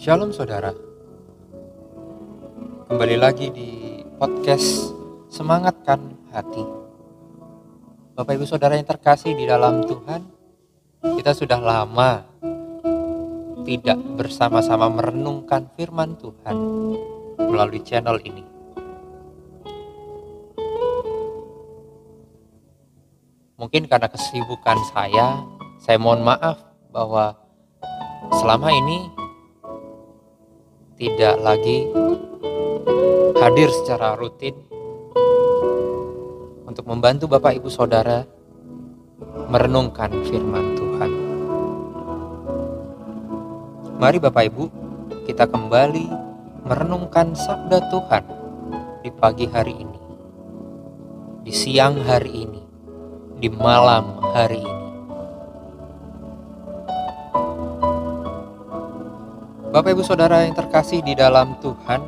Shalom saudara. Kembali lagi di podcast Semangatkan Hati. Bapak ibu saudara yang terkasih di dalam Tuhan Kita sudah lama Tidak bersama-sama merenungkan firman Tuhan Melalui channel ini. Mungkin karena kesibukan saya Saya mohon maaf bahwa selama ini tidak lagi hadir secara rutin untuk membantu Bapak Ibu Saudara merenungkan firman Tuhan. Mari Bapak Ibu, kita kembali merenungkan sabda Tuhan di pagi hari ini, di siang hari ini, di malam hari ini. Bapak Ibu Saudara yang terkasih di dalam Tuhan,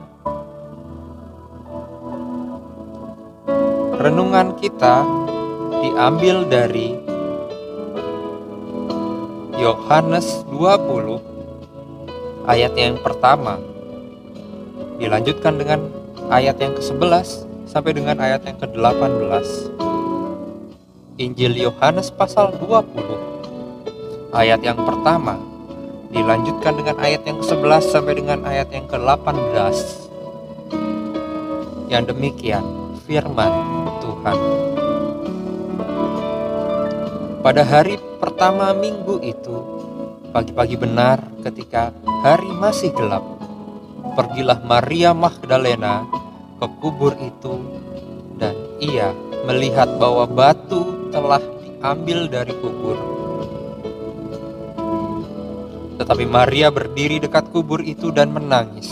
renungan kita diambil dari Yohanes 20 ayat yang pertama. Dilanjutkan dengan ayat yang ke-11 sampai dengan ayat yang ke-18 Injil Yohanes pasal 20 ayat yang pertama dilanjutkan dengan ayat yang ke-11 sampai dengan ayat yang ke-18. Yang demikian firman Tuhan. Pada hari pertama minggu itu, pagi-pagi benar ketika hari masih gelap, pergilah Maria Magdalena ke kubur itu dan ia melihat bahwa batu telah diambil dari kubur tetapi Maria berdiri dekat kubur itu dan menangis.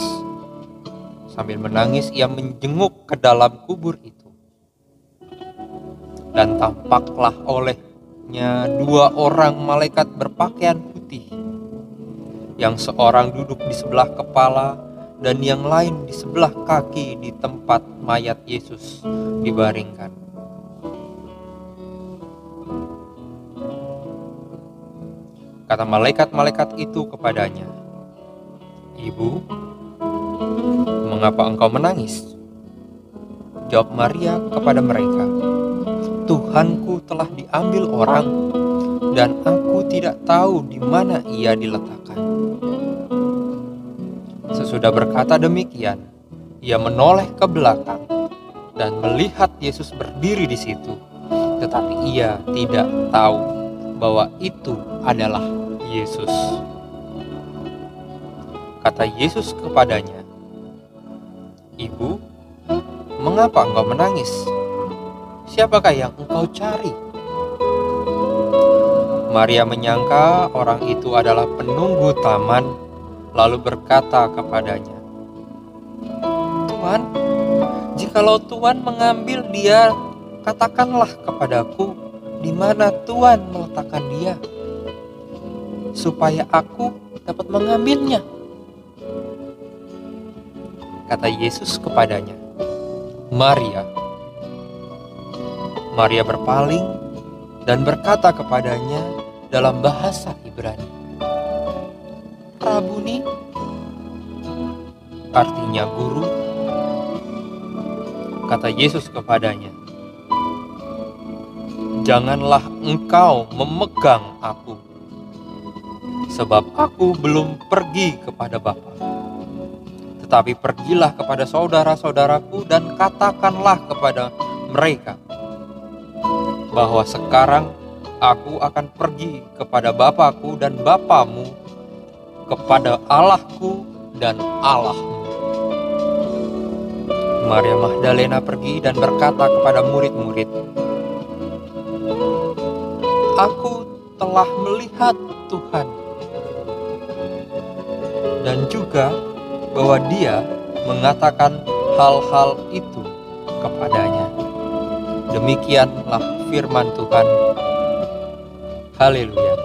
Sambil menangis, ia menjenguk ke dalam kubur itu. Dan tampaklah olehnya dua orang malaikat berpakaian putih. Yang seorang duduk di sebelah kepala dan yang lain di sebelah kaki di tempat mayat Yesus dibaringkan. Kata malaikat-malaikat itu kepadanya, "Ibu, mengapa engkau menangis?" Jawab Maria kepada mereka, "Tuhanku telah diambil orang, dan aku tidak tahu di mana ia diletakkan." Sesudah berkata demikian, ia menoleh ke belakang dan melihat Yesus berdiri di situ, tetapi ia tidak tahu bahwa itu adalah Yesus. Kata Yesus kepadanya, "Ibu, mengapa engkau menangis? Siapakah yang engkau cari?" Maria menyangka orang itu adalah penunggu taman, lalu berkata kepadanya, "Tuhan, jikalau Tuhan mengambil dia, katakanlah kepadaku di mana Tuhan meletakkan dia." supaya aku dapat mengambilnya. Kata Yesus kepadanya, Maria. Maria berpaling dan berkata kepadanya dalam bahasa Ibrani, Rabuni, artinya guru. Kata Yesus kepadanya, Janganlah engkau memegang aku sebab aku belum pergi kepada Bapa. Tetapi pergilah kepada saudara-saudaraku dan katakanlah kepada mereka bahwa sekarang aku akan pergi kepada Bapakku dan Bapamu, kepada Allahku dan Allahmu. Maria Magdalena pergi dan berkata kepada murid-murid, Aku telah melihat Tuhan dan juga bahwa dia mengatakan hal-hal itu kepadanya. Demikianlah firman Tuhan. Haleluya.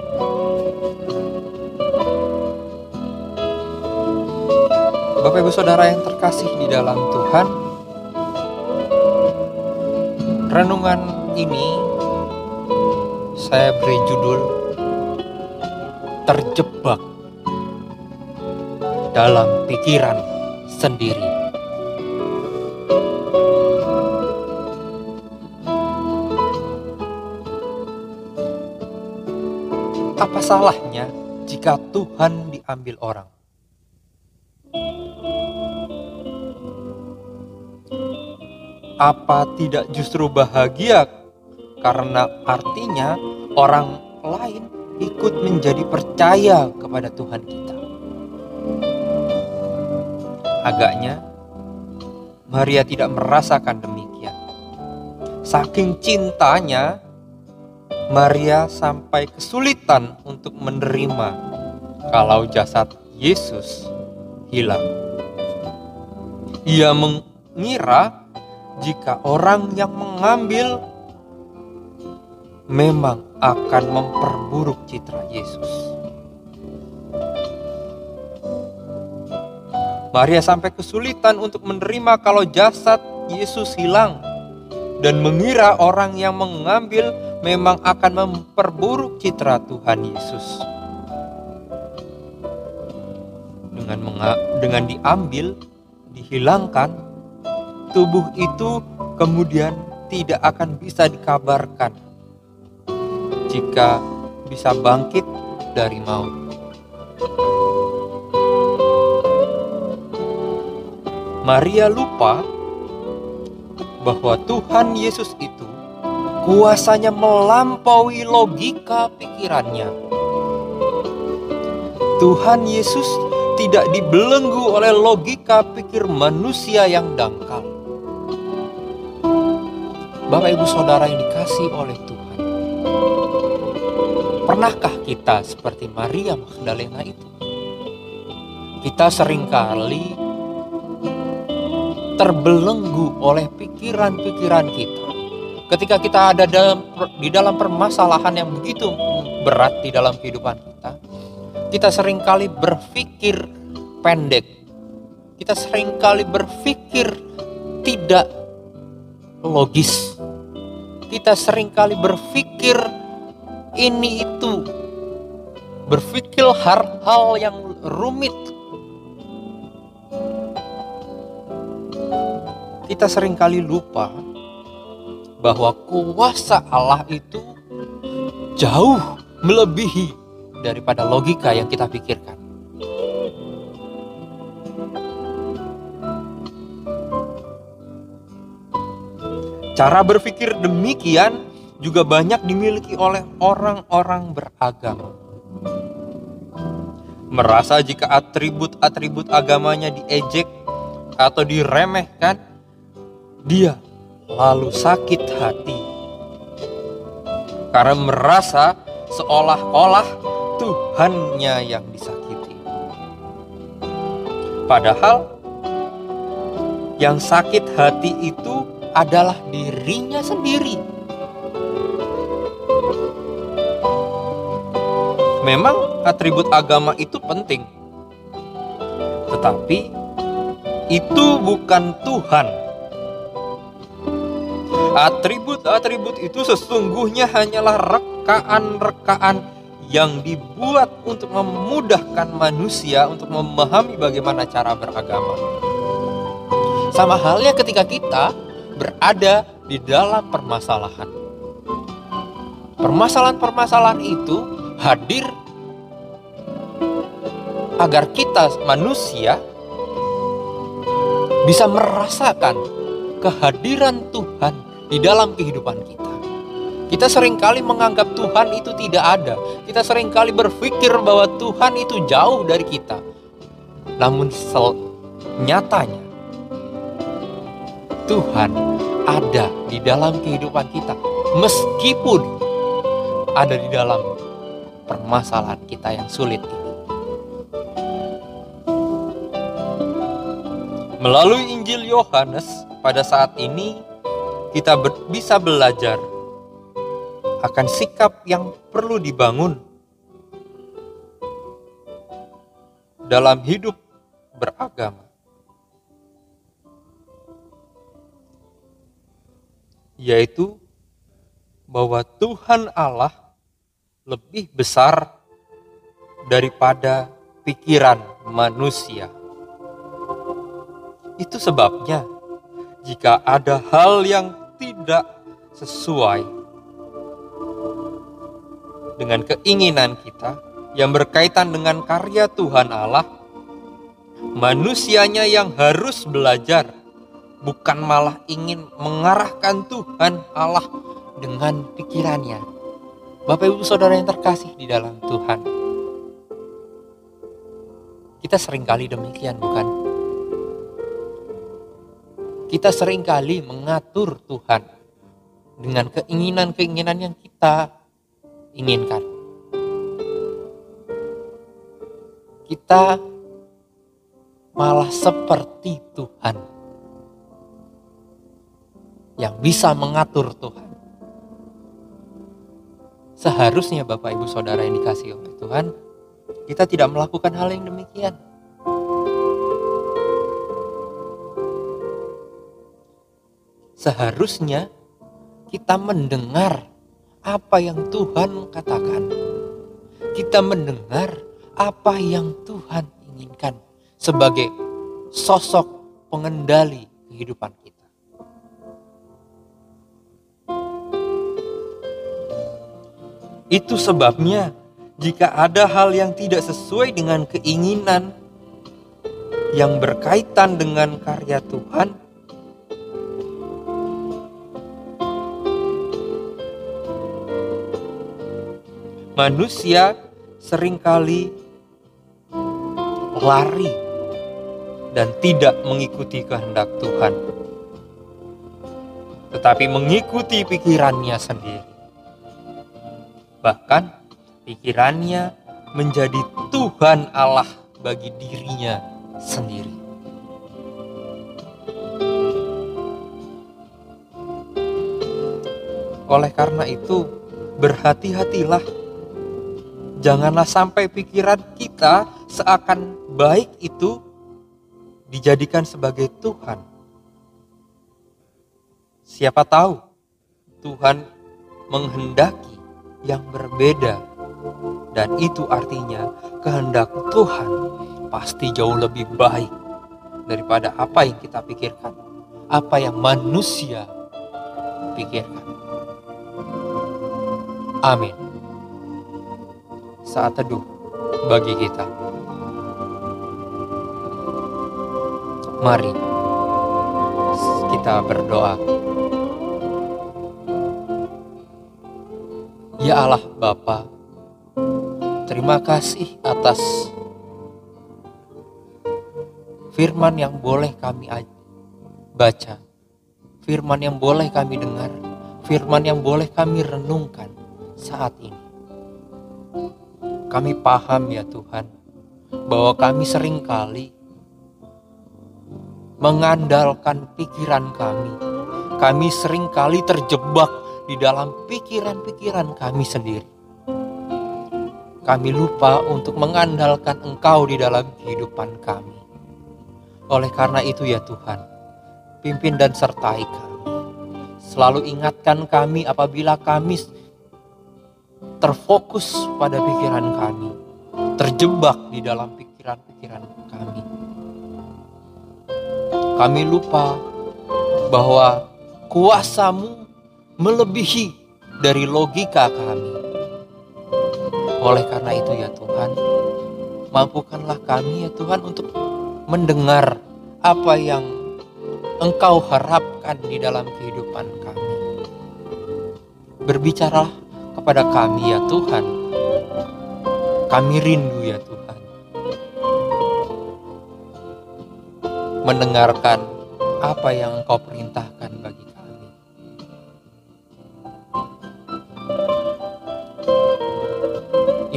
Bapak Ibu Saudara yang terkasih di dalam Tuhan, renungan ini saya beri judul Terjebak dalam pikiran sendiri. Apa salahnya jika Tuhan diambil orang? Apa tidak justru bahagia karena artinya orang lain ikut menjadi percaya kepada Tuhan kita? Agaknya Maria tidak merasakan demikian. Saking cintanya, Maria sampai kesulitan untuk menerima kalau jasad Yesus hilang. Ia mengira jika orang yang mengambil memang akan memperburuk citra Yesus. Maria sampai kesulitan untuk menerima kalau jasad Yesus hilang dan mengira orang yang mengambil memang akan memperburuk citra Tuhan Yesus. Dengan dengan diambil, dihilangkan, tubuh itu kemudian tidak akan bisa dikabarkan jika bisa bangkit dari maut. Maria lupa bahwa Tuhan Yesus itu kuasanya melampaui logika pikirannya. Tuhan Yesus tidak dibelenggu oleh logika pikir manusia yang dangkal. Bapak Ibu Saudara yang dikasih oleh Tuhan. Pernahkah kita seperti Maria Magdalena itu? Kita sering kali terbelenggu oleh pikiran-pikiran kita. Ketika kita ada dalam di dalam permasalahan yang begitu berat di dalam kehidupan kita, kita sering kali berpikir pendek. Kita sering kali berpikir tidak logis kita sering kali berpikir ini itu berpikir hal-hal yang rumit kita sering kali lupa bahwa kuasa Allah itu jauh melebihi daripada logika yang kita pikirkan. Cara berpikir demikian juga banyak dimiliki oleh orang-orang beragama. Merasa jika atribut-atribut agamanya diejek atau diremehkan, dia lalu sakit hati. Karena merasa seolah-olah Tuhannya yang disakiti. Padahal yang sakit hati itu adalah dirinya sendiri. Memang atribut agama itu penting, tetapi itu bukan Tuhan. Atribut-atribut itu sesungguhnya hanyalah rekaan-rekaan yang dibuat untuk memudahkan manusia untuk memahami bagaimana cara beragama. Sama halnya ketika kita berada di dalam permasalahan. Permasalahan-permasalahan itu hadir agar kita manusia bisa merasakan kehadiran Tuhan di dalam kehidupan kita. Kita sering kali menganggap Tuhan itu tidak ada. Kita sering kali berpikir bahwa Tuhan itu jauh dari kita. Namun nyatanya Tuhan ada di dalam kehidupan kita, meskipun ada di dalam permasalahan kita yang sulit ini. Melalui Injil Yohanes, pada saat ini kita bisa belajar akan sikap yang perlu dibangun dalam hidup beragama. yaitu bahwa Tuhan Allah lebih besar daripada pikiran manusia. Itu sebabnya, jika ada hal yang tidak sesuai dengan keinginan kita yang berkaitan dengan karya Tuhan Allah, manusianya yang harus belajar, bukan malah ingin mengarahkan Tuhan Allah dengan pikirannya. Bapak Ibu Saudara yang terkasih di dalam Tuhan. Kita sering kali demikian bukan? Kita sering kali mengatur Tuhan dengan keinginan-keinginan yang kita inginkan. Kita malah seperti Tuhan yang bisa mengatur Tuhan. Seharusnya Bapak Ibu Saudara yang dikasih oleh Tuhan, kita tidak melakukan hal yang demikian. Seharusnya kita mendengar apa yang Tuhan katakan. Kita mendengar apa yang Tuhan inginkan sebagai sosok pengendali kehidupan kita. Itu sebabnya jika ada hal yang tidak sesuai dengan keinginan yang berkaitan dengan karya Tuhan, manusia sering kali lari dan tidak mengikuti kehendak Tuhan, tetapi mengikuti pikirannya sendiri. Bahkan pikirannya menjadi Tuhan Allah bagi dirinya sendiri. Oleh karena itu, berhati-hatilah Janganlah sampai pikiran kita seakan baik itu dijadikan sebagai Tuhan. Siapa tahu Tuhan menghendaki yang berbeda dan itu artinya kehendak Tuhan pasti jauh lebih baik daripada apa yang kita pikirkan, apa yang manusia pikirkan. Amin saat teduh bagi kita. Mari kita berdoa. Ya Allah Bapa, terima kasih atas firman yang boleh kami baca, firman yang boleh kami dengar, firman yang boleh kami renungkan saat ini. Kami paham ya Tuhan, bahwa kami sering kali mengandalkan pikiran kami. Kami sering kali terjebak di dalam pikiran-pikiran kami sendiri. Kami lupa untuk mengandalkan Engkau di dalam kehidupan kami. Oleh karena itu ya Tuhan, pimpin dan sertai kami. Selalu ingatkan kami apabila kami terfokus pada pikiran kami, terjebak di dalam pikiran-pikiran kami. Kami lupa bahwa kuasamu melebihi dari logika kami. Oleh karena itu ya Tuhan, mampukanlah kami ya Tuhan untuk mendengar apa yang Engkau harapkan di dalam kehidupan kami. Berbicaralah kepada kami ya Tuhan. Kami rindu ya Tuhan. Mendengarkan apa yang Engkau perintahkan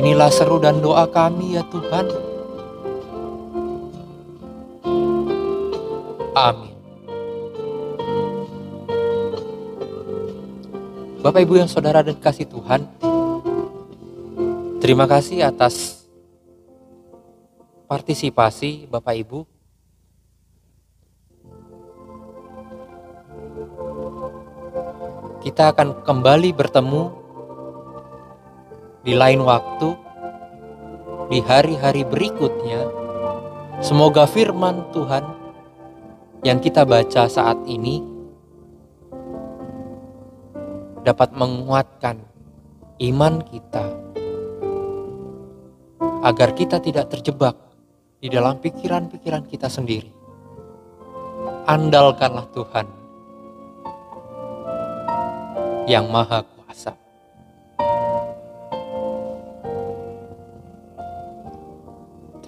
Inilah seru dan doa kami ya Tuhan. Amin. Bapak Ibu yang saudara dan kasih Tuhan, terima kasih atas partisipasi Bapak Ibu. Kita akan kembali bertemu di lain waktu, di hari-hari berikutnya, Semoga firman Tuhan yang kita baca saat ini dapat menguatkan iman kita agar kita tidak terjebak di dalam pikiran-pikiran kita sendiri. Andalkanlah Tuhan yang Maha Kuasa.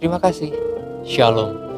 Terima kasih. Shalom.